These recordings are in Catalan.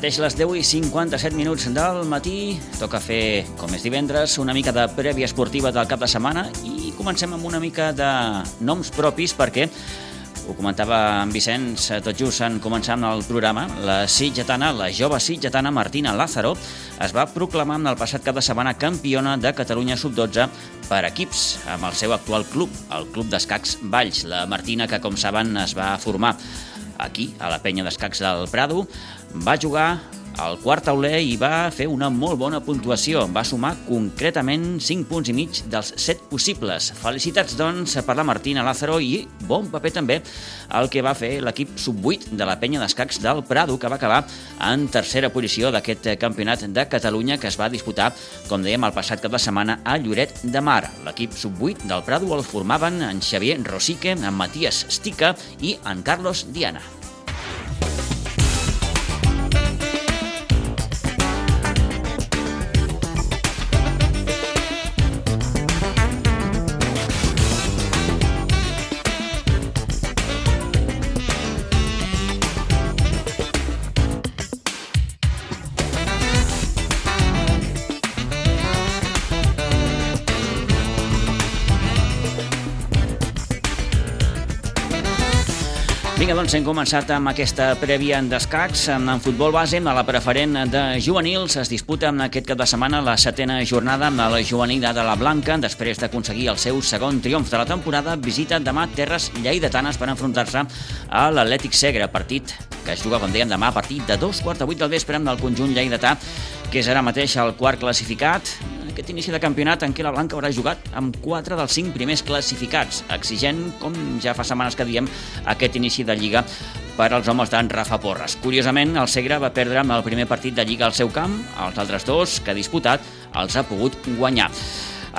Mateix les 10 i 57 minuts del matí. Toca fer, com és divendres, una mica de prèvia esportiva del cap de setmana i comencem amb una mica de noms propis perquè ho comentava en Vicenç, eh, tot just en començar amb el programa, la sitgetana, la jove sitgetana Martina Lázaro es va proclamar en el passat cap de setmana campiona de Catalunya Sub-12 per equips amb el seu actual club, el Club d'Escacs Valls. La Martina, que com saben es va formar aquí, a la penya d'escacs del Prado, va jugar al quart tauler i va fer una molt bona puntuació. Va sumar concretament 5 punts i mig dels 7 possibles. Felicitats, doncs, per la Martina Lázaro i bon paper també el que va fer l'equip sub-8 de la penya d'escacs del Prado, que va acabar en tercera posició d'aquest campionat de Catalunya que es va disputar, com dèiem, el passat cap de setmana a Lloret de Mar. L'equip sub-8 del Prado el formaven en Xavier Rosique, en Matías Stica i en Carlos Diana. Doncs hem començat amb aquesta prèvia en d'escacs. En futbol base, a la preferent de juvenils, es disputa en aquest cap de setmana la setena jornada amb la juvenil de la Blanca. Després d'aconseguir el seu segon triomf de la temporada, visita demà Terres Lleidatanes per enfrontar-se a l'Atlètic Segre, partit que es juga, com deien, demà a partir de dos quarts de vuit del vespre amb el conjunt lleidatà, que és ara mateix el quart classificat aquest inici de campionat en què la Blanca haurà jugat amb 4 dels 5 primers classificats, exigent, com ja fa setmanes que diem, aquest inici de Lliga per als homes d'en Rafa Porres. Curiosament, el Segre va perdre amb el primer partit de Lliga al seu camp, els altres dos que ha disputat els ha pogut guanyar.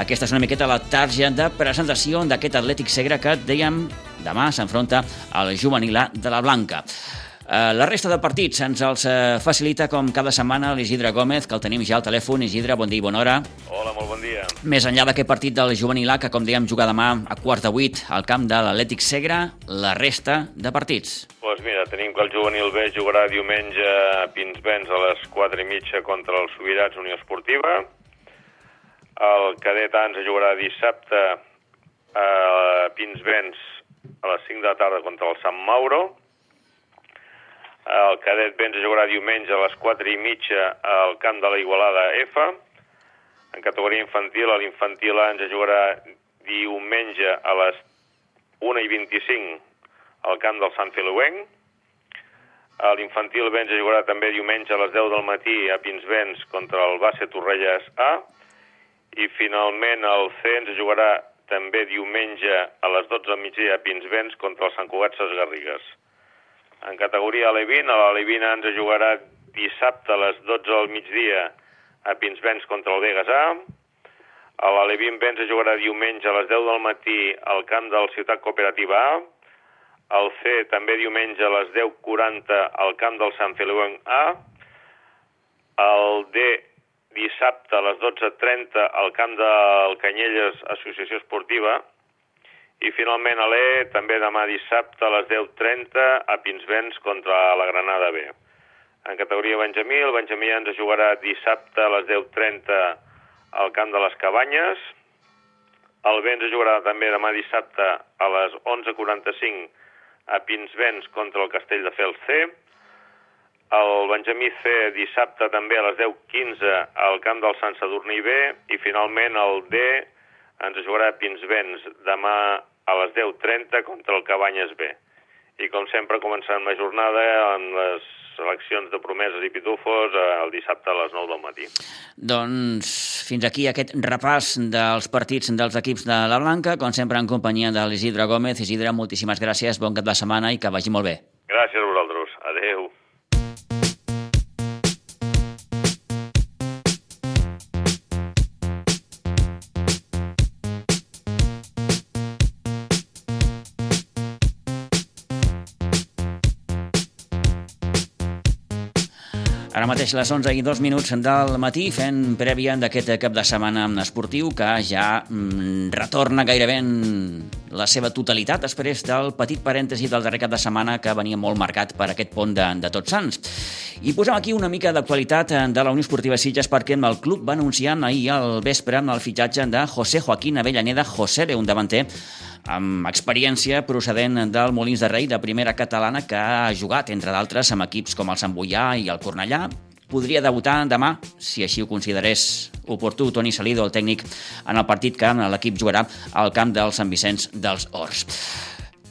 Aquesta és una miqueta la targeta de presentació d'aquest Atlètic Segre que, dèiem, demà s'enfronta al juvenil de la Blanca. Eh, la resta de partits ens els eh, facilita com cada setmana l'Isidre Gómez, que el tenim ja al telèfon. Isidre, bon dia i bona hora. Hola, molt bon dia. Més enllà d'aquest partit del juvenil A, que com dèiem juga demà a quart de vuit al camp de l'Atlètic Segre, la resta de partits. Doncs pues mira, tenim que el juvenil B jugarà diumenge a Pinsbens a les 4 i mitja contra els Sobirats Unió Esportiva. El cadet ens jugarà dissabte a Pinsbens a les 5 de la tarda contra el Sant Mauro. El cadet B ens jugarà diumenge a les 4 i mitja al camp de la Igualada F. En categoria infantil, l'infantil A ens jugarà diumenge a les 1 i 25 al camp del Sant Feliuenc. L'infantil B ens jugarà també diumenge a les 10 del matí a Pinsbens contra el Base Torrelles A. I finalment el C ens jugarà també diumenge a les 12 del migdia a Pinsbens contra el Sant Cugat Ses Garrigues. En categoria Alevina, l'Alevina ens jugarà dissabte a les 12 del migdia a Pinsbens contra el Vegas A. L'Alevin B ens jugarà diumenge a les 10 del matí al camp del Ciutat Cooperativa A. El C també diumenge a les 10.40 al camp del Sant Feliuenc A. El D dissabte a les 12.30 al camp del Canyelles Associació Esportiva. I finalment a l'E, també demà dissabte a les 10.30 a Pinsbens contra la Granada B. En categoria Benjamí, el Benjamí ens jugarà dissabte a les 10.30 al camp de les Cabanyes. El B ens jugarà també demà dissabte a les 11.45 a Pinsbens contra el Castell de Fels C. El Benjamí C dissabte també a les 10.15 al camp del Sant Sadurní B. I finalment el D ens jugarà a Pinsbens demà a les 10.30 contra el Cabanyes B. I com sempre començant la jornada amb les seleccions de promeses i pitufos eh, el dissabte a les 9 del matí. Doncs fins aquí aquest repàs dels partits dels equips de la Blanca, com sempre en companyia de l'Isidre Gómez. Isidre, moltíssimes gràcies, bon cap de setmana i que vagi molt bé. Gràcies mateix les 11 i 2 minuts del matí fent prèvia d'aquest cap de setmana esportiu que ja mm, retorna gairebé en la seva totalitat després del petit parèntesi del darrer cap de setmana que venia molt marcat per aquest pont de, de Tots Sants. I posem aquí una mica d'actualitat de la Unió Esportiva Sitges perquè el club va anunciar ahir al vespre el fitxatge de José Joaquín Avellaneda José, un davanter amb experiència procedent del Molins de Rei de primera catalana que ha jugat, entre d'altres, amb equips com el Sant Boià i el Cornellà. Podria debutar demà, si així ho considerés oportú, Toni Salido, el tècnic, en el partit que l'equip jugarà al camp del Sant Vicenç dels Horts.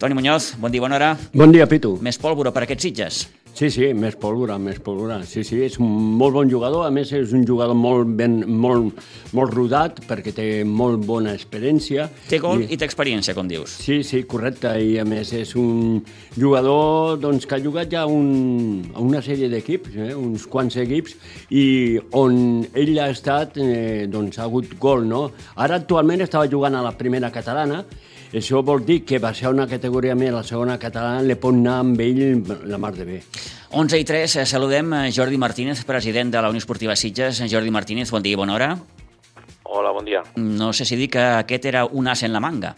Toni Muñoz, bon dia, bona hora. Bon dia, Pitu. Més pólvora per aquests Sitges? Sí, sí, més pólvora, més pólvora. Sí, sí, és un molt bon jugador. A més, és un jugador molt, ben, molt, molt rodat perquè té molt bona experiència. Té gol i, i té experiència, com dius. Sí, sí, correcte. I, a més, és un jugador doncs, que ha jugat ja un, a una sèrie d'equips, eh, uns quants equips, i on ell ha estat, eh, doncs, ha hagut gol, no? Ara, actualment, estava jugant a la primera catalana això vol dir que va ser una categoria més, la segona catalana, li pot anar amb ell la mar de bé. 11 i 3, eh, saludem Jordi Martínez, president de la Unió Esportiva Sitges. Jordi Martínez, bon dia i bona hora. Hola, bon dia. No sé si dir que aquest era un as en la manga.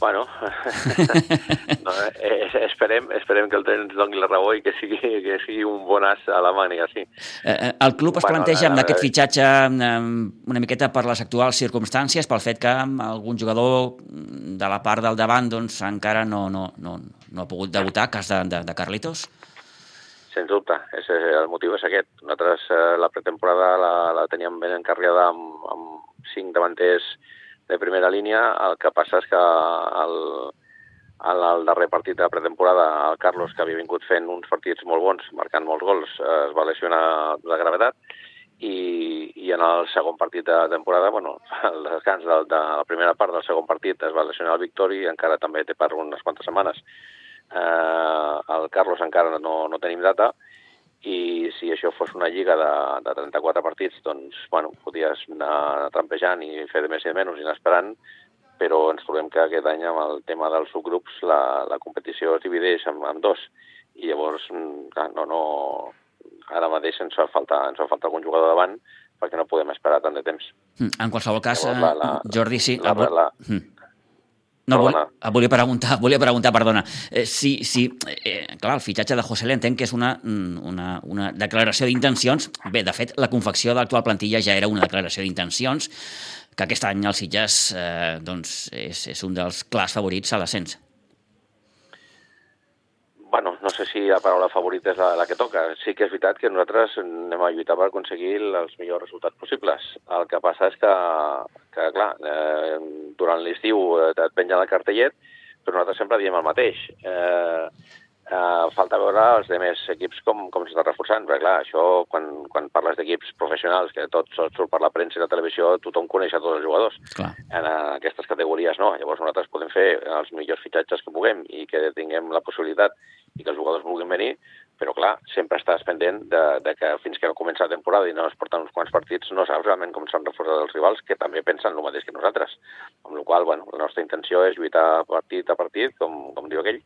Bueno, no, eh, esperem, esperem que el tren ens doni la raó i que sigui, que sigui un bon as a la màniga, sí. Eh, eh el club es bueno, planteja amb aquest fitxatge una miqueta per les actuals circumstàncies, pel fet que algun jugador de la part del davant doncs, encara no, no, no, no ha pogut debutar, cas de, de, de Carlitos? Sens dubte, és, el motiu és aquest. Nosaltres eh, la pretemporada la, la teníem ben encarregada amb, amb cinc davanters de primera línia. El que passa és que el, en el darrer partit de pretemporada, el Carlos, que havia vingut fent uns partits molt bons, marcant molts gols, es va lesionar de gravetat, i, i en el segon partit de temporada, bueno, el descans de, de la primera part del segon partit es va lesionar el Victori, encara també té per unes quantes setmanes. Eh, el Carlos encara no, no tenim data, i si això fos una lliga de, de 34 partits, doncs, bueno, podies anar trampejant i fer de més i de menys i anar esperant, però ens trobem que aquest any amb el tema dels subgrups la, la competició es divideix en, en dos i llavors mm, clar, no, no, ara mateix ens fa falta, ens fa falta algun jugador davant perquè no podem esperar tant de temps. Mm, en qualsevol cas, llavors, la, la, Jordi, sí. La, la, la, mm. No, volia, volia preguntar, volia preguntar, perdona, eh, si, si eh, clar, el fitxatge de José entenc que és una, mm, una, una declaració d'intencions. Bé, de fet, la confecció de l'actual plantilla ja era una declaració d'intencions, que aquest any el Sitges eh, doncs, és, és un dels clars favorits a l'ascens bueno, no sé si la paraula favorita és la, la que toca. Sí que és veritat que nosaltres anem a lluitar per aconseguir els millors resultats possibles. El que passa és que, que clar, eh, durant l'estiu et penja el cartellet, però nosaltres sempre diem el mateix. Eh, Uh, falta veure els demés equips com, com s'està reforçant, perquè clar, això, quan, quan parles d'equips professionals, que tot surt per la premsa i la televisió, tothom coneix a tots els jugadors. Clar. En uh, aquestes categories no, llavors nosaltres podem fer els millors fitxatges que puguem i que tinguem la possibilitat i que els jugadors vulguin venir, però clar, sempre estàs pendent de, de que fins que comença la temporada i no es porten uns quants partits, no saps realment com s'han reforçat els rivals, que també pensen el mateix que nosaltres. Amb la qual bueno, la nostra intenció és lluitar partit a partit, com, com diu aquell,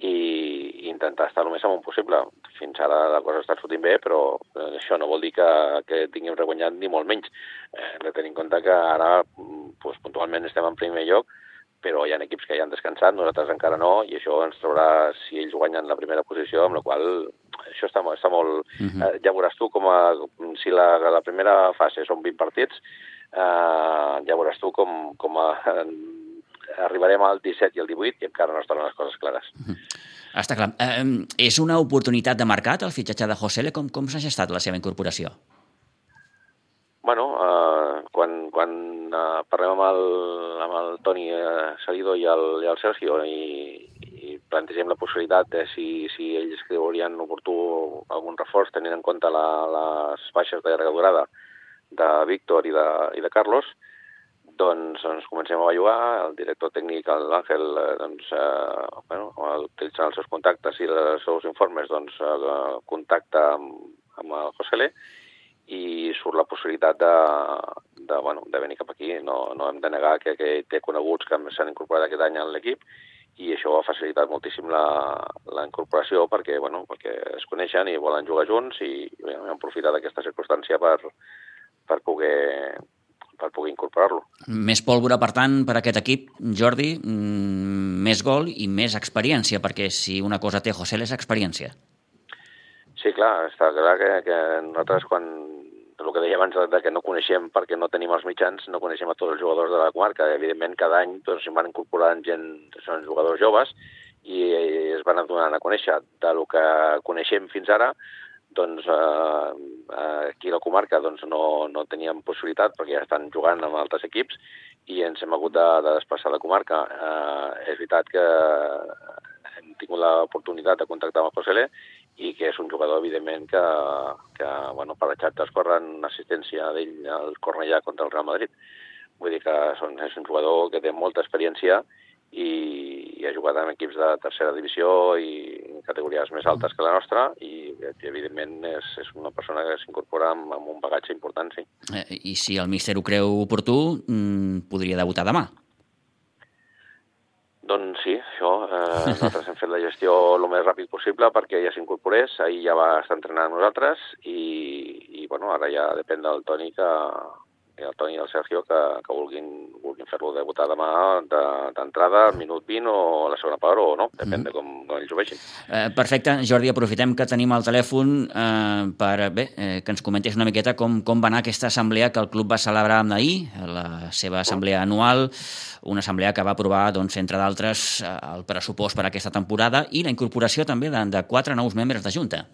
i intentar estar el més amunt possible. Fins ara la cosa està sortint bé, però eh, això no vol dir que, que tinguem reguanyat ni molt menys. Eh, hem de tenir en compte que ara pues, puntualment estem en primer lloc, però hi ha equips que ja han descansat, nosaltres encara no, i això ens traurà si ells guanyen la primera posició, amb la qual això està, està molt... Uh mhm. -huh. eh, ja veuràs tu com a, si la, la primera fase són 20 partits, eh, ja veuràs tu com, com a, arribarem al 17 i al 18 i encara no estan les coses clares. Uh mhm. -huh. Està clar. Eh, és una oportunitat de mercat el fitxatge de José Com, com s'ha gestat la seva incorporació? Bueno, eh, quan, quan eh, parlem amb el, amb el Toni eh, Salido i el, i el Sergio i, i plantegem la possibilitat de si, si ells creurien oportú algun reforç tenint en compte la, les baixes de llarga durada de Víctor i de, i de Carlos, doncs ens comencem a bellugar, el director tècnic, l'Àngel, eh, doncs, eh, bueno, utilitzant els seus contactes i els seus informes, doncs, eh, contacta amb, amb el José i surt la possibilitat de, de, bueno, de venir cap aquí. No, no hem de negar que, que té coneguts que s'han incorporat aquest any a l'equip i això ha facilitat moltíssim la, la incorporació perquè, bueno, perquè es coneixen i volen jugar junts i, i hem aprofitat aquesta circumstància per, per poder per poder incorporar-lo. Més pólvora, per tant, per aquest equip, Jordi, mm, més gol i més experiència, perquè si una cosa té José és experiència. Sí, clar, està clar que, que nosaltres quan el que deia abans de que no coneixem perquè no tenim els mitjans, no coneixem a tots els jugadors de la comarca. Evidentment, cada any doncs, van incorporant gent, són jugadors joves, i es van donant a conèixer de lo que coneixem fins ara, doncs eh, aquí a la comarca doncs, no, no teníem possibilitat perquè ja estan jugant amb altres equips i ens hem hagut de, de desplaçar a la comarca. Eh, és veritat que hem tingut l'oportunitat de contactar amb el José i que és un jugador, evidentment, que, que bueno, per la xarxa es corren assistència d'ell al Cornellà contra el Real Madrid. Vull dir que són, és un jugador que té molta experiència i, i ha jugat en equips de tercera divisió i categories més altes que la nostra i, evidentment, és, és una persona que s'incorpora amb, amb un bagatge important, sí. Eh, I si el míster ho creu oportú, mm, podria debutar demà. Doncs sí, això. Eh, nosaltres hem fet la gestió el més ràpid possible perquè ja s'incorporés. Ahir ja va estar entrenant nosaltres i, i bueno, ara ja depèn del Toni que, i el Toni i el Sergio que, que vulguin, vulguin fer-lo debutar demà d'entrada, de, minut 20 o a la segona part o no, depèn mm. de com, com ells ho vegin. Eh, perfecte. Jordi, aprofitem que tenim el telèfon eh, per bé, eh, que ens comentés una miqueta com, com va anar aquesta assemblea que el club va celebrar ahir, la seva assemblea anual, una assemblea que va aprovar, doncs, entre d'altres, eh, el pressupost per a aquesta temporada i la incorporació també de, de quatre nous membres de Junta.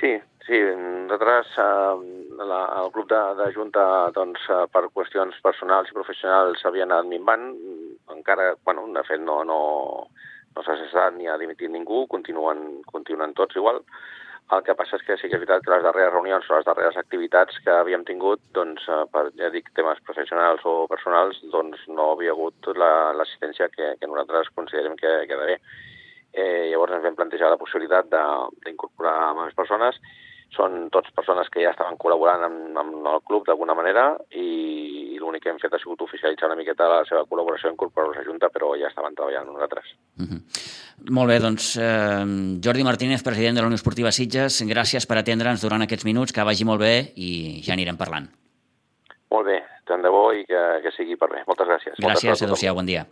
Sí, sí, nosaltres eh, la, el grup de, de Junta, doncs, eh, per qüestions personals i professionals havia anat minvant. Encara, bueno, de fet, no, no, no s'ha cessat ni ha dimitit ningú, continuen, continuen tots igual. El que passa és que sí que és veritat que les darreres reunions o les darreres activitats que havíem tingut, doncs, eh, per, ja dic, temes professionals o personals, doncs no havia hagut l'assistència la, que, que nosaltres considerem que, que ha d'haver. Eh, llavors ens vam plantejar la possibilitat d'incorporar més persones són tots persones que ja estaven col·laborant amb, amb el club d'alguna manera i, l'únic que hem fet ha sigut oficialitzar una miqueta la seva col·laboració en incorporar-los a Junta, però ja estaven treballant nosaltres. Mhm. -huh. Molt bé, doncs eh, Jordi Martínez, president de la Unió Esportiva Sitges, gràcies per atendre'ns durant aquests minuts, que vagi molt bé i ja anirem parlant. Molt bé, tant de bo i que, que sigui per bé. Moltes gràcies. Gràcies, adéu-siau, bon dia.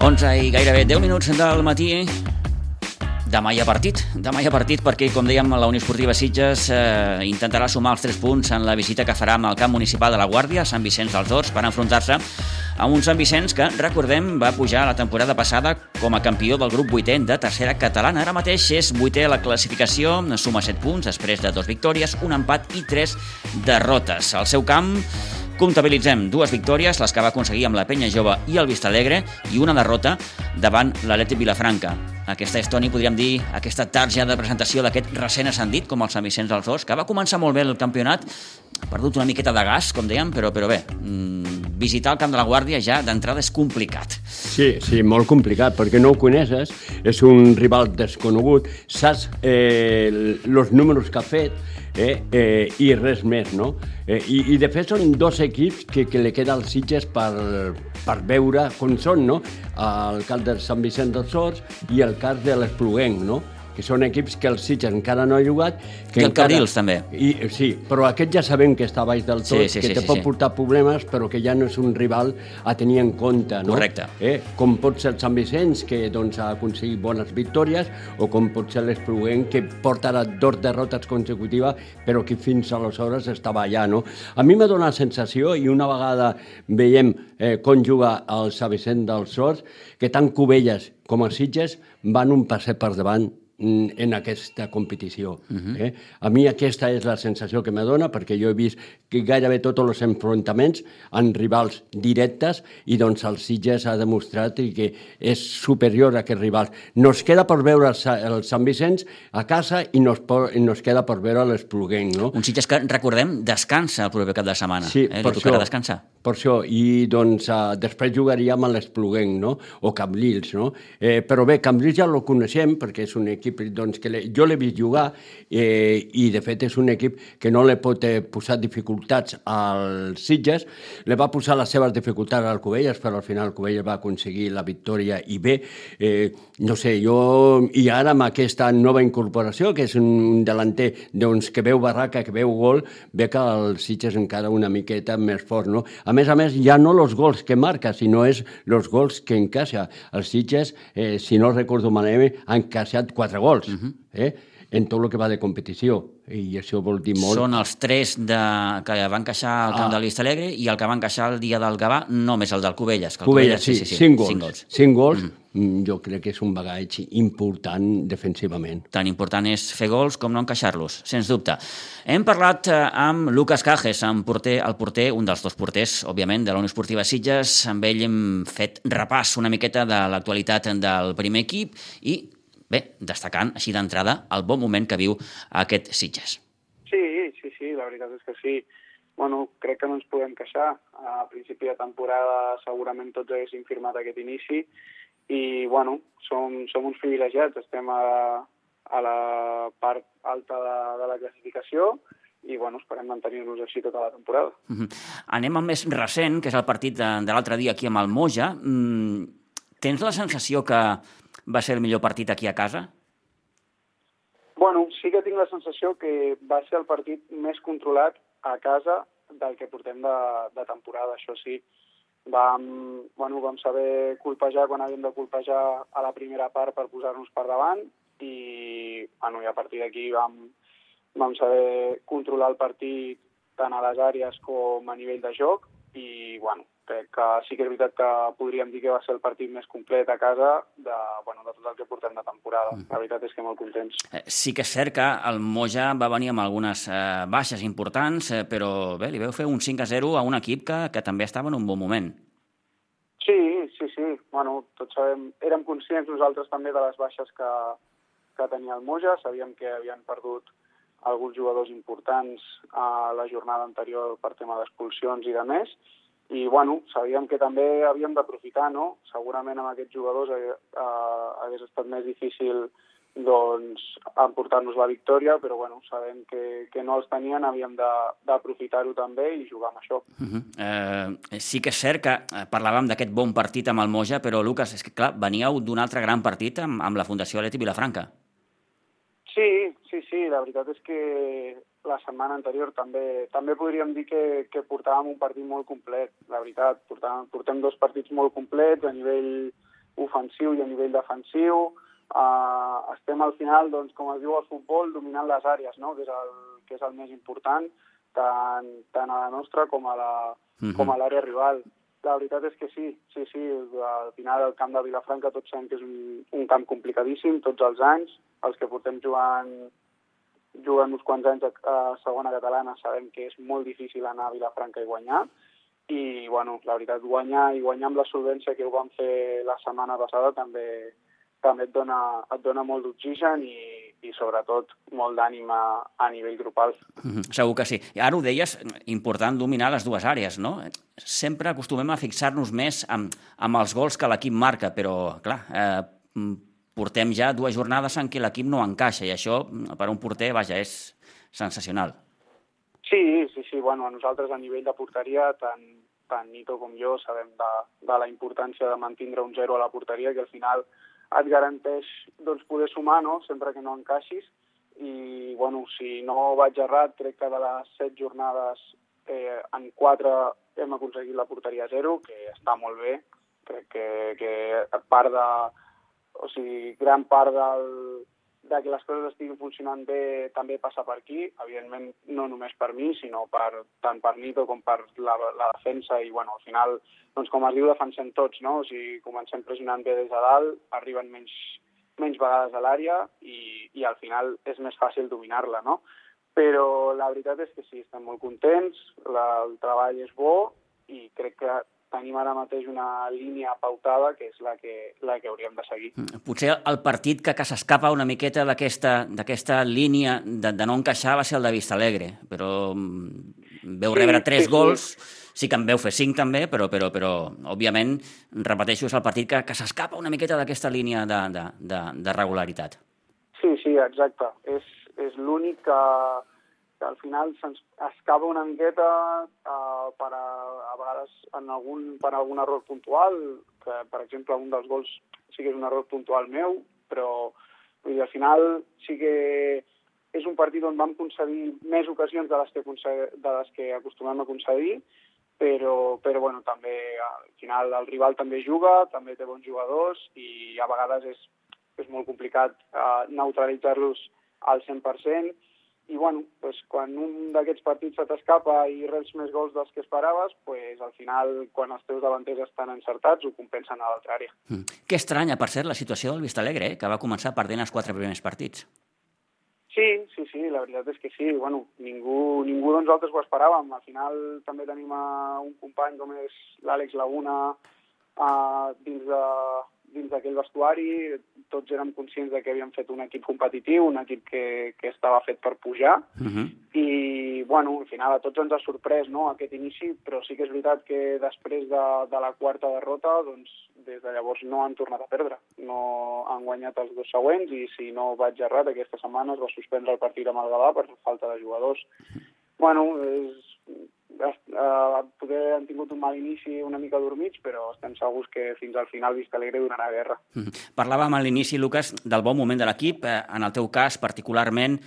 11 i gairebé 10 minuts del matí. Demà hi ha partit, demà hi ha partit perquè, com dèiem, la Unió Esportiva Sitges eh, intentarà sumar els 3 punts en la visita que farà amb el camp municipal de la Guàrdia, Sant Vicenç dels Horts, per enfrontar-se amb un Sant Vicenç que, recordem, va pujar la temporada passada com a campió del grup 8è de tercera catalana. Ara mateix és 8è a la classificació, suma 7 punts després de dos victòries, un empat i 3 derrotes. Al seu camp Comptabilitzem dues victòries, les que va aconseguir amb la Penya Jove i el Vistalegre, i una derrota davant l'Atleti Vilafranca. Aquesta és, Toni, podríem dir, aquesta tarja de presentació d'aquest recent ascendit, com el Sant Vicenç dels Horts, que va començar molt bé el campionat, ha perdut una miqueta de gas, com dèiem, però, però bé, mmm, visitar el Camp de la Guàrdia ja d'entrada és complicat. Sí, sí, molt complicat, perquè no ho coneixes, és un rival desconegut, saps eh, números que ha fet, eh, eh, i res més, no? Eh, i, I de fet són dos equips que, que li queda als Sitges per, per veure com són, no? El cas del Sant Vicent dels Horts i el cas de l'Espluguenc, no? Que són equips que el Sitges encara no ha jugat. Que I el encara... Cabrils, també. I, sí, però aquest ja sabem que està baix del tot, sí, sí, que sí, te sí, pot sí. portar problemes, però que ja no és un rival a tenir en compte. No? Correcte. Eh? Com pot ser el Sant Vicenç, que doncs, ha aconseguit bones victòries, o com pot ser l'Espluent, que porta ara dos derrotes consecutives, però que fins aleshores estava allà. No? A mi m'ha donat la sensació, i una vegada veiem eh, com juga el Sant Vicent dels Sorts, que tant Cubelles com els Sitges van un passet per davant en aquesta competició. Uh -huh. eh? A mi aquesta és la sensació que me dona, perquè jo he vist que gairebé tots els enfrontaments en rivals directes i doncs el Sitges ha demostrat que és superior a aquests rivals. Nos queda per veure el, Sant Vicenç a casa i nos, por, i nos queda per veure l'Espluguenc. No? Un Sitges que, recordem, descansa el proper cap de setmana. Sí, eh? per Li això. descansar. Per això, i doncs uh, després jugaríem a l'Espluguenc, no? O Cambrils, no? Eh, però bé, Cambrils ja el coneixem perquè és un equip doncs, que le, jo l'he vist jugar eh, i de fet és un equip que no li pot eh, posar dificultats als Sitges, li va posar les seves dificultats al Covelles, però al final el Covelles va aconseguir la victòria i bé, eh, no sé, jo i ara amb aquesta nova incorporació, que és un delanter doncs, que veu barraca, que veu gol, ve que el Sitges encara una miqueta més fort, no? A més a més, ja no els gols que marca, sinó és els gols que encaixa. El Sitges, eh, si no recordo malament, ha encaixat quatre gols, uh -huh. eh? en tot el que va de competició. I això vol dir molt. Són els tres de... que van queixar al camp Ah. de l'Ista Alegre i el que van queixar el dia del Gavà, només el del Cubelles. Que el Covelles, sí, sí, sí, cinc gols. Cinc gols. Cinc gols, mm. jo crec que és un bagatge important defensivament. Tan important és fer gols com no encaixar-los, sens dubte. Hem parlat eh, amb Lucas Cajes, amb porter, el porter, un dels dos porters, òbviament, de la Unió Esportiva Sitges. Amb ell hem fet repàs una miqueta de l'actualitat del primer equip i, bé, destacant així d'entrada el bon moment que viu aquest Sitges. Sí, sí, sí, la veritat és que sí. Bueno, crec que no ens podem queixar. A principi de temporada segurament tots haguéssim firmat aquest inici i, bueno, som, som uns privilegiats. Estem a, a la part alta de, de la classificació i, bueno, esperem mantenir-nos així tota la temporada. Mhm. Anem al més recent, que és el partit de, de l'altre dia aquí amb el Moja. Mm, tens la sensació que va ser el millor partit aquí a casa? Bueno, sí que tinc la sensació que va ser el partit més controlat a casa del que portem de, de temporada, això sí. Vam, bueno, vam saber colpejar quan havíem de colpejar a la primera part per posar-nos per davant i, bueno, i a partir d'aquí vam, vam saber controlar el partit tant a les àrees com a nivell de joc i, bueno, crec que sí que és veritat que podríem dir que va ser el partit més complet a casa de, bueno, de tot el que portem de temporada. La veritat és que molt contents. Eh, Sí que és cert que el Moja va venir amb algunes eh, baixes importants, eh, però bé, li veu fer un 5 a 0 a un equip que, que també estava en un bon moment. Sí, sí, sí. Bueno, tots sabem, érem conscients nosaltres també de les baixes que, que tenia el Moja. Sabíem que havien perdut alguns jugadors importants a la jornada anterior per tema d'expulsions i de més. I, bueno, sabíem que també havíem d'aprofitar, no? Segurament amb aquests jugadors eh, eh, hagués estat més difícil doncs, emportar-nos la victòria, però bueno, sabem que, que no els tenien, havíem d'aprofitar-ho també i jugar amb això. Uh -huh. eh, sí que és cert que eh, parlàvem d'aquest bon partit amb el Moja, però, Lucas, és que, clar, veníeu d'un altre gran partit amb, amb la Fundació Aleti Vilafranca. Sí, sí, sí, la veritat és que la setmana anterior també també podríem dir que, que portàvem un partit molt complet, la veritat. Portàvem, portem dos partits molt complets a nivell ofensiu i a nivell defensiu. Uh, estem al final, doncs, com es diu al futbol, dominant les àrees, no? que, és el, que és el més important, tant, tant a la nostra com a la, Mhm. com a l'àrea rival. La veritat és que sí, sí, sí, al final el camp de Vilafranca tots sabem que és un, un camp complicadíssim, tots els anys, els que portem jugant jugant uns quants anys a, a segona catalana sabem que és molt difícil anar a Vilafranca i guanyar i bueno, la veritat guanyar i guanyar amb la solvència que ho vam fer la setmana passada també també et dona, et dona molt d'oxigen i, i sobretot molt d'ànim a, nivell grupal. Uh -huh. Segur que sí. Ara ho deies, important dominar les dues àrees, no? Sempre acostumem a fixar-nos més amb, amb els gols que l'equip marca, però, clar, eh, mm, portem ja dues jornades en què l'equip no encaixa, i això, mm, per a un porter, vaja, és sensacional. Sí, sí, sí. Bueno, a nosaltres a nivell de porteria, tant, tant Nito com jo sabem de, de la importància de mantindre un zero a la porteria, que al final et garanteix doncs, poder sumar, no?, sempre que no encaixis. I, bueno, si no vaig errat, crec que de les set jornades eh, en quatre hem aconseguit la porteria zero, que està molt bé. Crec que, que part de... O sigui, gran part del, de que les coses estiguin funcionant bé també passa per aquí, evidentment no només per mi, sinó per, tant per Nito com per la, la defensa i bueno, al final, doncs com es diu, defensem tots, no? O sigui, comencem pressionant bé des de dalt, arriben menys, menys vegades a l'àrea i, i al final és més fàcil dominar-la, no? Però la veritat és que sí, estem molt contents, la, el treball és bo i crec que tenim ara mateix una línia pautada que és la que, la que hauríem de seguir. Potser el partit que, que s'escapa una miqueta d'aquesta línia de, de no encaixar va ser el de Vistalegre, però mm, veu Sí, rebre tres sí, sí. gols, sí que en veu fer cinc també, però, però, però òbviament, repeteixo, és el partit que, que s'escapa una miqueta d'aquesta línia de, de, de, de regularitat. Sí, sí, exacte. És, és l'únic que, que al final se'ns escapa una miqueta uh, per a, a vegades en algun, per algun error puntual, que per exemple un dels gols sí que és un error puntual meu, però vull dir, al final sí que és un partit on vam concedir més ocasions de les que, de les que acostumem a concedir, però, però bueno, també al final el rival també juga, també té bons jugadors i a vegades és, és molt complicat uh, neutralitzar-los al 100%, i bueno, pues, quan un d'aquests partits se t'escapa i reps més gols dels que esperaves, pues, al final, quan els teus davanters estan encertats, ho compensen a l'altra àrea. Mm. Que estranya, per cert, la situació del Vistalegre, eh? que va començar perdent els quatre primers partits. Sí, sí, sí, la veritat és que sí. Bueno, ningú, ningú de nosaltres ho esperàvem. Al final també tenim uh, un company com és l'Àlex Laguna uh, dins de dins d'aquell vestuari, tots érem conscients de que havíem fet un equip competitiu, un equip que, que estava fet per pujar, Uh -huh. i bueno, al final a tots ens ha sorprès no, aquest inici, però sí que és veritat que després de, de la quarta derrota, doncs des de llavors no han tornat a perdre. No han guanyat els dos següents i si no vaig errat, aquesta setmana es va suspendre el partit amb el Gavà per falta de jugadors. Bueno, és, uh, poder han tingut un mal inici una mica dormits, però estem segurs que fins al final Vistalegre donarà guerra. Mhm. Parlàvem a l'inici, Lucas, del bon moment de l'equip. Eh, En el teu cas, particularment,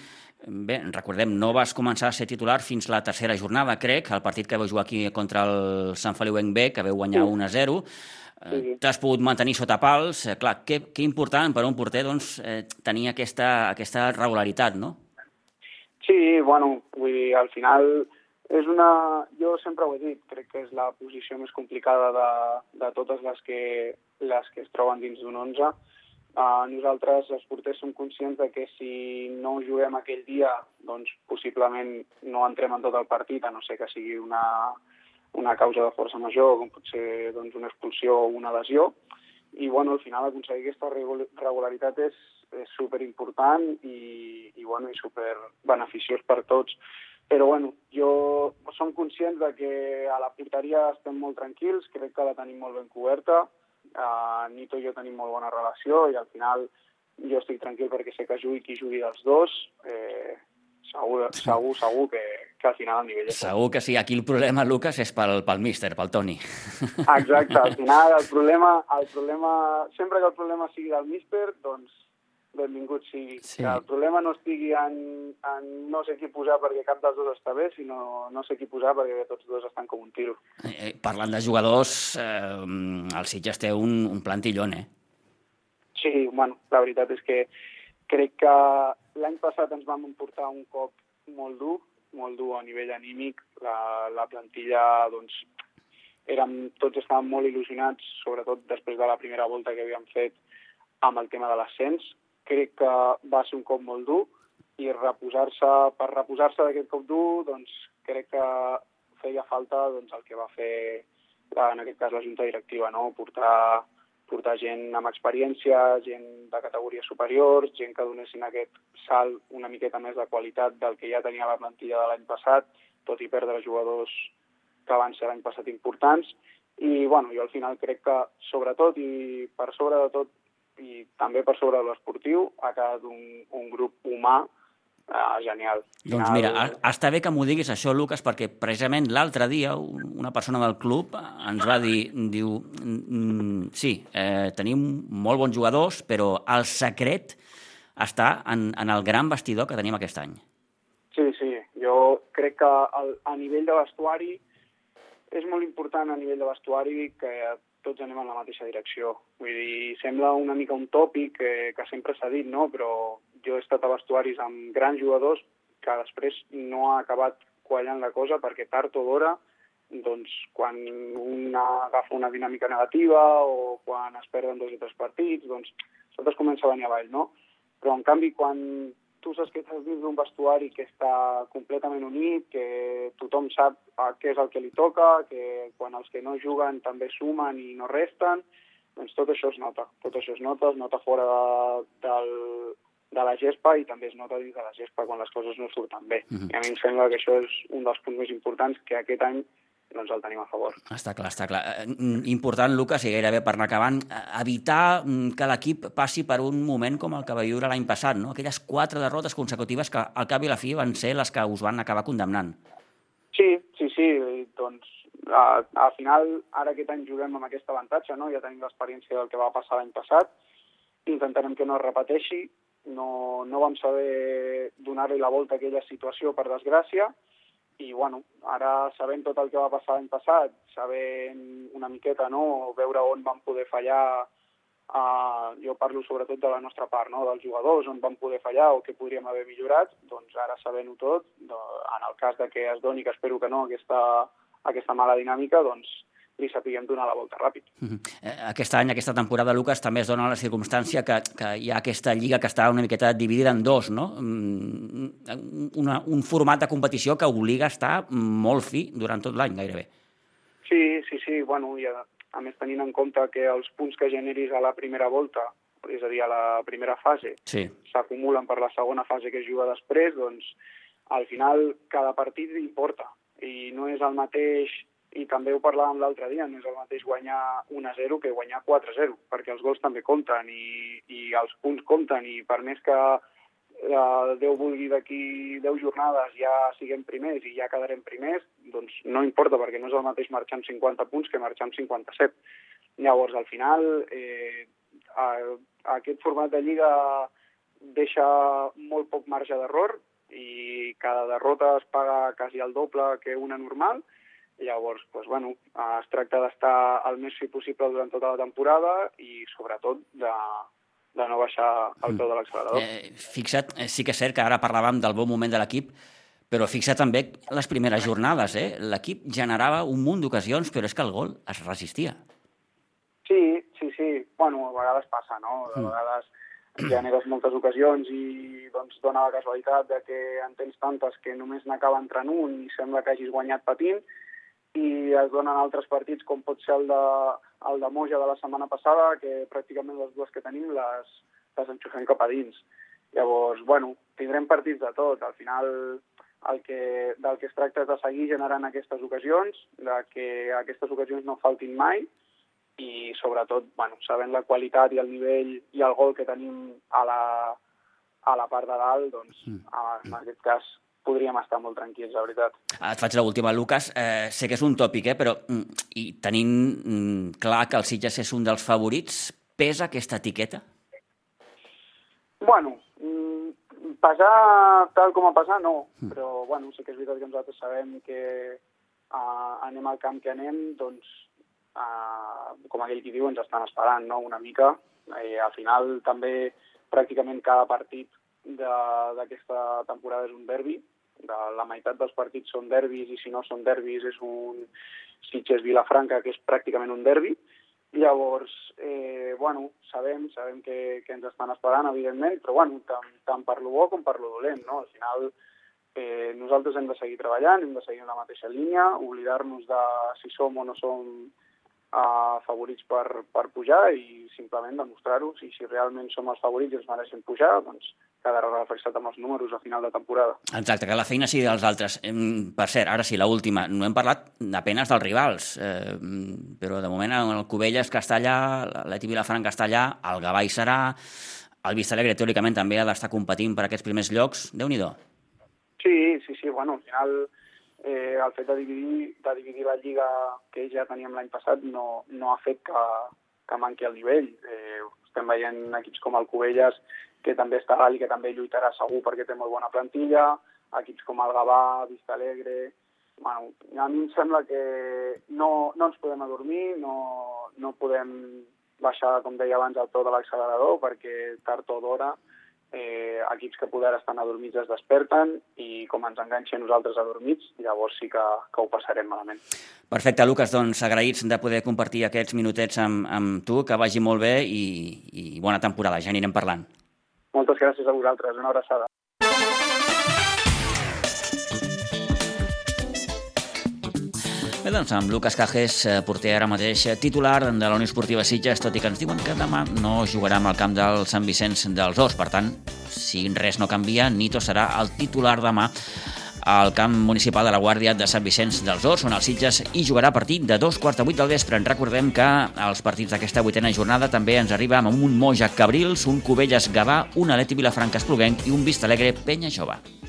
bé, recordem, no vas començar a ser titular fins la tercera jornada, crec, el partit que vau jugar aquí contra el Sant Feliu en B, que veu guanyar Sí. 1 a 0. Eh, Sí. T'has pogut mantenir sota pals. Eh, clar, que, que important per a un porter doncs, eh, tenir aquesta, aquesta regularitat, no? Sí, bueno, vull dir, al final és una... Jo sempre ho he dit, crec que és la posició més complicada de, de totes les que, les que es troben dins d'un 11. Uh, nosaltres, els porters, som conscients de que si no juguem aquell dia, doncs possiblement no entrem en tot el partit, a no ser que sigui una, una causa de força major, com pot ser doncs, una expulsió o una lesió. I bueno, al final aconseguir aquesta regu- regularitat és, és superimportant i, i, bueno, i super beneficiós per tots. Però bueno, jo som conscients de que a la porteria estem molt tranquils, crec que la tenim molt ben coberta, uh, Nito i jo tenim molt bona relació i al final jo estic tranquil perquè sé que jugui qui jugui dels dos, eh, segur, segur, segur que, que al final el nivell és Segur que sí. Aquí el problema, Lucas, és pel, pel míster, pel Toni. Exacte, al final el problema, el problema, sempre que el problema sigui del míster, doncs benvingut sigui. Sí. Que el problema no estigui en, en no sé qui posar perquè cap dels dos està bé, sinó no sé qui posar perquè tots dos estan com un tiro. Eh, parlant de jugadors, eh, el Sitges té un, un plantillón, eh? Sí, bueno, la veritat és que crec que l'any passat ens vam emportar un cop molt dur, molt dur a nivell anímic. La, la plantilla, doncs, érem, tots estàvem molt il·lusionats, sobretot després de la primera volta que havíem fet amb el tema de l'ascens. Crec que va ser un cop molt dur i reposar-se per reposar-se d'aquest cop dur, doncs crec que feia falta doncs, el que va fer, en aquest cas, la Junta Directiva, no? portar portar gent amb experiència, gent de categories superiors, gent que donessin aquest salt una miqueta més de qualitat del que ja tenia la plantilla de l'any passat, tot i perdre jugadors que van ser l'any passat importants. I bueno, jo al final crec que, sobretot i per sobre de tot, i també per sobre de l'esportiu, ha quedat un, un grup humà eh, genial. Al Doncs mira, a- està bé que m'ho diguis això, Lucas, perquè precisament l'altre dia un- una persona del club ens va dir, diu, mm, sí, eh, tenim molt bons jugadors, però el secret està en, en el gran vestidor que tenim aquest any. Sí, sí. Jo crec que el, a nivell de vestuari és molt important a nivell de vestuari que tots anem en la mateixa direcció. Vull dir, sembla una mica un tòpic que, que sempre s'ha dit, no? però jo he estat a vestuaris amb grans jugadors que després no ha acabat quallant la cosa perquè tard o d'hora doncs, quan un agafa una dinàmica negativa o quan es perden dos o tres partits, doncs tot es comença a venir avall, no? Però, en canvi, quan tu saps que estàs dins d'un vestuari que està completament unit, que tothom sap què és el que li toca, que quan els que no juguen també sumen i no resten, doncs tot això es nota. Tot això es nota, es nota fora de, del, de la gespa i també es nota dins de la gespa quan les coses no surten bé. Mm -hmm. I a mi em sembla que això és un dels punts més importants que aquest any doncs el tenim a favor. Està clar, està clar. Eh, important, Lucas, i gairebé per anar acabant, eh, evitar mm, que l'equip passi per un moment com el que va viure l'any passat, no? aquelles quatre derrotes consecutives que al cap i la fi van ser les que us van acabar condemnant. Sí, sí, sí, doncs a, al final, ara aquest any juguem amb aquest avantatge, no? ja tenim l'experiència del que va passar l'any passat, intentarem que no es repeteixi, no, no vam saber donar-li la volta a aquella situació, per desgràcia, i bueno, ara sabent tot el que va passar l'any passat, sabent una miqueta, no?, veure on vam poder fallar, uh, jo parlo sobretot de la nostra part, no?, dels jugadors, on vam poder fallar o què podríem haver millorat, doncs ara sabent-ho tot, en el cas de que es doni, que espero que no, aquesta, aquesta mala dinàmica, doncs li sapiguem donar la volta ràpid. Uh -huh. Aquest any, aquesta temporada, Lucas, també es dona la circumstància que, que hi ha aquesta lliga que està una miqueta dividida en dos, no? Mm, una, un format de competició que obliga a estar molt fi durant tot l'any, gairebé. Sí, sí, sí. Bueno, i a, a més tenint en compte que els punts que generis a la primera volta, és a dir, a la primera fase, s'acumulen sí. per la segona fase que es juga després, doncs al final cada partit importa i no és el mateix i també ho parlàvem l'altre dia, no és el mateix guanyar 1-0 que guanyar 4-0, perquè els gols també compten i, i els punts compten i per més que eh, Déu vulgui d'aquí 10 jornades ja siguem primers i ja quedarem primers, doncs no importa perquè no és el mateix marxar amb 50 punts que marxar amb 57. Llavors, al final, eh, a, a aquest format de lliga deixa molt poc marge d'error i cada derrota es paga quasi el doble que una normal, Llavors, doncs, bueno, es tracta d'estar el més fi possible durant tota la temporada i, sobretot, de, de no baixar el peu de l'accelerador. Eh, fixa't, eh, sí que és cert que ara parlàvem del bon moment de l'equip, però fixa't també les primeres jornades, eh? L'equip generava un munt d'ocasions, però és que el gol es resistia. Sí, sí, sí. Bueno, a vegades passa, no? A mm. vegades generes moltes ocasions i doncs dona la casualitat de que en tens tantes que només n'acaba entrant un i sembla que hagis guanyat patint, i es donen altres partits com pot ser el de, el de Moja de la setmana passada, que pràcticament les dues que tenim les, les enxufem cap a dins. Llavors, bueno, tindrem partits de tot. Al final, el que, del que es tracta és de seguir generant aquestes ocasions, de que aquestes ocasions no faltin mai i, sobretot, bueno, sabent la qualitat i el nivell i el gol que tenim a la, a la part de dalt, doncs, mm. en aquest cas, podríem estar molt tranquils, la veritat. Et faig l'última, Lucas. Eh, sé que és un tòpic, eh, però mm, i tenint mm, clar que el Sitges és un dels favorits, pesa aquesta etiqueta? Bueno, mm, pesar tal com a pesar, no. Mm. Però, bueno, sí que és veritat que nosaltres sabem que uh, anem al camp que anem, doncs, uh, com aquell qui diu, ens estan esperant, no?, una mica. I al final també pràcticament cada partit d'aquesta temporada és un derbi, de la meitat dels partits són derbis i si no són derbis és un Sitges-Vilafranca que és pràcticament un derbi. Llavors, eh, bueno, sabem, sabem que, que ens estan esperant, evidentment, però bueno, tant, tant per lo bo com per lo dolent, no? Al final, eh, nosaltres hem de seguir treballant, hem de seguir en la mateixa línia, oblidar-nos de si som o no som uh, favorits per, per pujar i simplement demostrar-ho. I si realment som els favorits i ens mereixen pujar, doncs quedarà reflexat amb els números a final de temporada. Exacte, que la feina sigui dels altres. Per cert, ara sí, l'última. No hem parlat apenes dels rivals, eh, però de moment el Cubelles Castellà, l'Eti Vilafranca Castellà, el Gavà hi serà, el Vistalegre teòricament també ha d'estar competint per aquests primers llocs. déu nhi Sí, sí, sí, bueno, al final eh, el fet de dividir, de dividir la lliga que ja teníem l'any passat no, no ha fet que, que manqui el nivell. Eh, estem veient equips com el Cubelles que també està dalt i que també lluitarà segur perquè té molt bona plantilla, equips com el Gavà, Vista Alegre... Bueno, a mi em sembla que no, no ens podem adormir, no, no podem baixar, com deia abans, el to de l'accelerador, perquè tard o d'hora eh, equips que poder estan adormits es desperten i com ens enganxi a nosaltres adormits, llavors sí que, que ho passarem malament. Perfecte, Lucas, doncs agraïts de poder compartir aquests minutets amb, amb tu, que vagi molt bé i, i bona temporada, ja anirem parlant. Moltes gràcies a vosaltres, una abraçada. Bé, doncs amb Lucas Cajes, eh, porter ara mateix eh, titular de la Unió Esportiva Sitges, tot i que ens diuen que demà no jugarà amb el camp del Sant Vicenç dels Horts. Per tant, si res no canvia, Nito serà el titular demà al camp municipal de la Guàrdia de Sant Vicenç dels Horts, on el Sitges hi jugarà a partir de dos quarts de vuit del vespre. En recordem que els partits d'aquesta vuitena jornada també ens arriba amb un Moja Cabrils, un Cubelles Gavà, un Aleti Vilafranca Espluguenc i un Vista Alegre Penya Jove.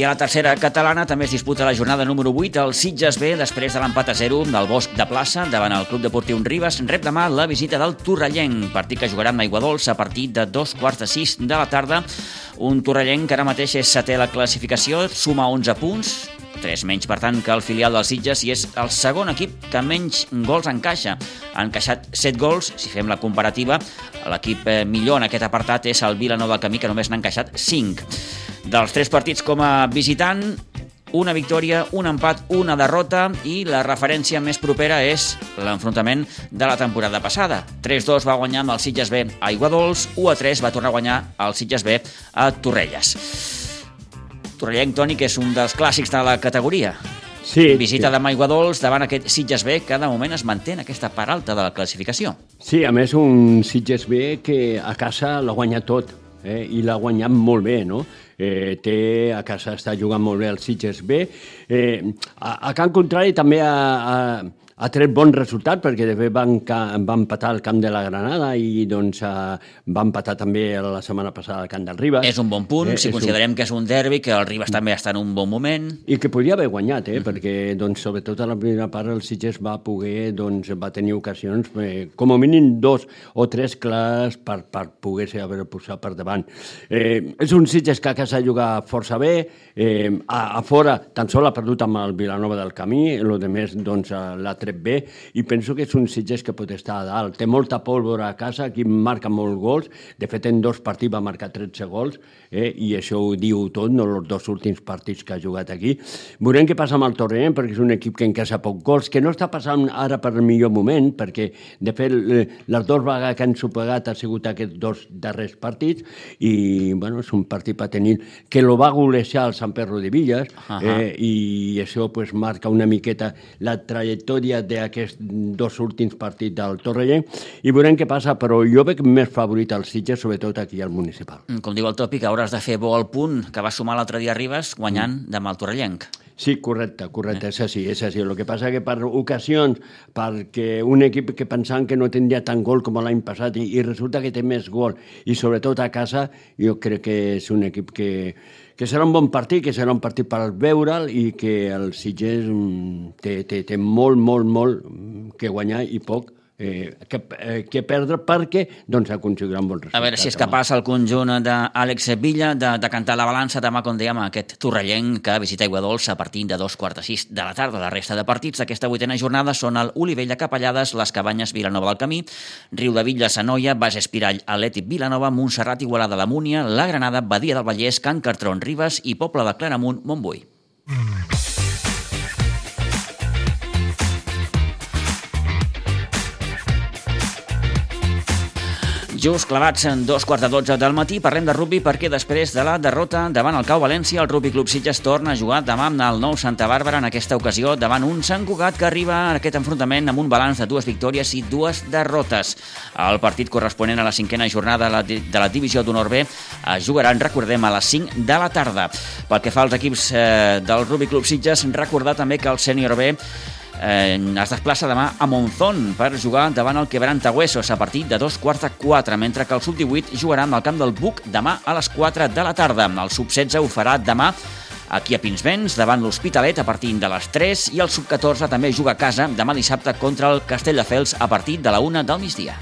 I a la tercera catalana també es disputa la jornada número 8. El Sitges B, després de l'empat a 0 del Bosc de Plaça davant el Club Deportiu Ribes, rep demà la visita del Torrellenc, partit que jugarà amb Aigua Dolça a partir de dos quarts de sis de la tarda. Un Torrellenc que ara mateix és setè a la classificació, suma 11 punts, 3 menys, per tant, que el filial del Sitges i és el segon equip que menys gols encaixa. Ha encaixat 7 gols, si fem la comparativa, l'equip eh, millor en aquest apartat és el Vilanova Camí, que només n'ha encaixat 5. Dels tres partits com a visitant, una victòria, un empat, una derrota i la referència més propera és l'enfrontament de la temporada passada. 3-2 va guanyar amb el Sitges B a Iguadols, 1-3 va tornar a guanyar el Sitges B a Torrelles. Torrellenc, Toni, que és un dels clàssics de la categoria. Sí, Visita sí. de Maiguadols davant aquest Sitges B, que de moment es manté en aquesta part alta de la classificació. Sí, a més un Sitges B que a casa l'ha guanyat tot eh? i l'ha guanyat molt bé, no? Eh, té, a casa està jugant molt bé el Sitges B. Eh, a, a Can Contrari també ha, ha, ha tret bon resultat perquè de fet van, van empatar el camp de la Granada i doncs uh, va empatar també la setmana passada al camp del Ribas. És un bon punt, eh, si considerem un... que és un derbi, que el Ribas també està en un bon moment. I que podria haver guanyat, eh, mm -hmm. perquè doncs, sobretot a la primera part el Sitges va poder, doncs, va tenir ocasions, eh, com a mínim dos o tres clars per, per poder-se haver posat per davant. Eh, és un Sitges que a casa juga força bé, eh, a, a fora tan sol ha perdut amb el Vilanova del Camí, el de més doncs, l'ha tret bé, i penso que és un Sitges que pot estar a dalt. Té molta pólvora a casa, aquí marca molts gols, de fet en dos partits va marcar 13 gols, eh, i això ho diu tot, no els dos últims partits que ha jugat aquí. Veurem què passa amb el Torrent, perquè és un equip que encaixa poc gols, que no està passant ara per el millor moment, perquè de fet les dues vegades que han sopegat ha sigut aquests dos darrers partits, i bueno, és un partit per tenir que lo va golejar el Sant Perro de Villas, uh -huh. eh, i això pues, marca una miqueta la trajectòria d'aquests dos últims partits del Torrellent, i veurem què passa, però jo veig més favorit al Sitges, sobretot aquí al municipal. Com diu el tòpic, hauràs de fer bo al punt que va sumar l'altre dia Ribes, guanyant mm. demà el Torrellenc. Sí, correcte, correcte, eh. és així, és així. El que passa que per ocasions, perquè un equip que pensaven que no tindria tant gol com l'any passat i, i resulta que té més gol, i sobretot a casa, jo crec que és un equip que, que serà un bon partit, que serà un partit per veure'l i que el Sitges mm, té, té, té molt, molt, molt que guanyar i poc eh, que, eh, que perdre perquè doncs, aconseguirà un bon resultat. A veure si és capaç el conjunt d'Àlex Villa de, de cantar la balança demà, com dèiem, aquest torrellenc que visita Aigua Dolça a partir de dos quarts de sis de la tarda. La resta de partits d'aquesta vuitena jornada són el Olivell de Capellades, les Cabanyes Vilanova del Camí, Riu de Villa, Sanoia, Bas Espirall, Atlètic Vilanova, Montserrat Igualada, la Múnia, la Granada, Badia del Vallès, Can Cartron, Ribes i Poble de Claramunt, Montbui. Just clavats en dos quarts de dotze del matí, parlem de rugby perquè després de la derrota davant el Cau València, el Rugby Club Sitges torna a jugar demà amb el nou Santa Bàrbara, en aquesta ocasió davant un Sant Cugat que arriba a aquest enfrontament amb un balanç de dues victòries i dues derrotes. El partit corresponent a la cinquena jornada de la Divisió d'Honor B es jugarà, recordem, a les 5 de la tarda. Pel que fa als equips eh, del Rugby Club Sitges, recordar també que el Sènior B eh, es desplaça demà a Monzón per jugar davant el Quebrantahuesos a partir de dos quarts de quatre, mentre que el sub-18 jugarà amb el camp del Buc demà a les 4 de la tarda. El sub-16 ho farà demà aquí a Pinsbens, davant l'Hospitalet a partir de les 3 i el sub-14 també juga a casa demà dissabte contra el Castelldefels a partir de la 1 del migdia.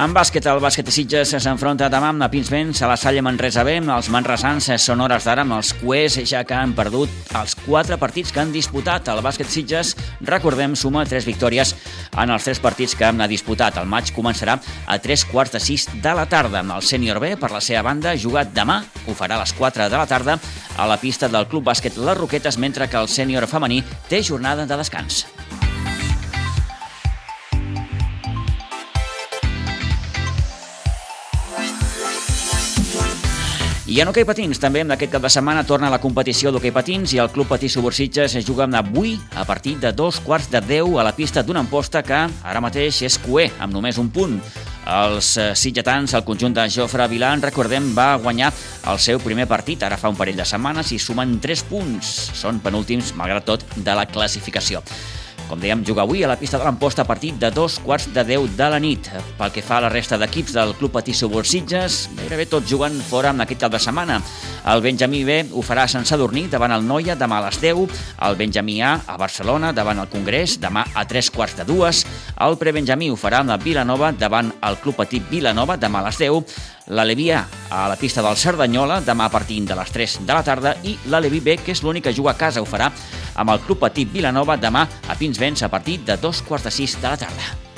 En bàsquet, el bàsquet de Sitges s'enfronta demà amb la Pinsbens a la Salle Manresa B. Els manresans són hores d'ara amb els cuers, ja que han perdut els quatre partits que han disputat. El bàsquet Sitges, recordem, suma tres victòries en els tres partits que han disputat. El maig començarà a tres quarts de sis de la tarda. El sènior B, per la seva banda, jugat demà, ho farà a les 4 de la tarda a la pista del Club Bàsquet Les Roquetes, mentre que el sènior femení té jornada de descans. I en hoquei patins, també en aquest cap de setmana torna la competició d'hoquei patins i el Club Patí Subursitges es juga avui a partir de dos quarts de 10 a la pista d'una amposta que ara mateix és cué, amb només un punt. Els eh, sitgetans, el conjunt de Jofre Vilan, recordem, va guanyar el seu primer partit ara fa un parell de setmanes i sumen 3 punts. Són penúltims, malgrat tot, de la classificació. Com dèiem, juga avui a la pista de l'Amposta a partir de dos quarts de 10 de la nit. Pel que fa a la resta d'equips del Club Patí Subursitges, gairebé tots juguen fora en aquest cap de setmana. El Benjamí B ho farà Sant Sadurní davant el Noia demà a les 10, el Benjamí A a Barcelona davant el Congrés demà a 3 quarts de 2, el Prebenjamí ho farà amb la Vilanova davant el Club Patí Vilanova demà a les 10, l'Alevia a la pista del Cerdanyola demà a partir de les 3 de la tarda i l'Alevi B, que és l'únic que juga a casa, ho farà amb el Club Patí Vilanova demà a Pinsbens a partir de dos quarts de sis de la tarda.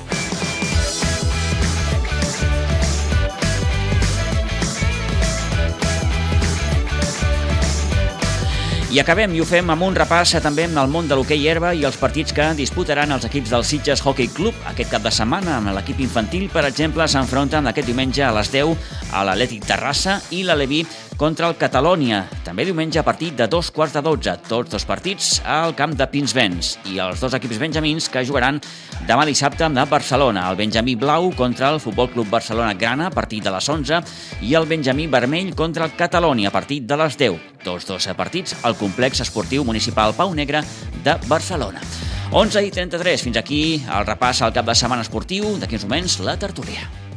I acabem i ho fem amb un repàs també el món de l'hoquei herba i els partits que disputaran els equips del Sitges Hockey Club aquest cap de setmana. Amb l'equip infantil, per exemple, s'enfronten aquest diumenge a les 10 a l'Atlètic Terrassa i la Leví contra el Catalònia. També diumenge a partir de dos quarts de 12, tots dos partits al camp de Pinsbens i els dos equips benjamins que jugaran demà dissabte amb Barcelona. El Benjamí Blau contra el Futbol Club Barcelona Grana a partir de les 11 i el Benjamí Vermell contra el Catalònia a partir de les 10. Tots dos partits al complex esportiu municipal Pau Negre de Barcelona. 11 i 33, fins aquí el repàs al cap de setmana esportiu. D'aquí uns moments, la tertúlia.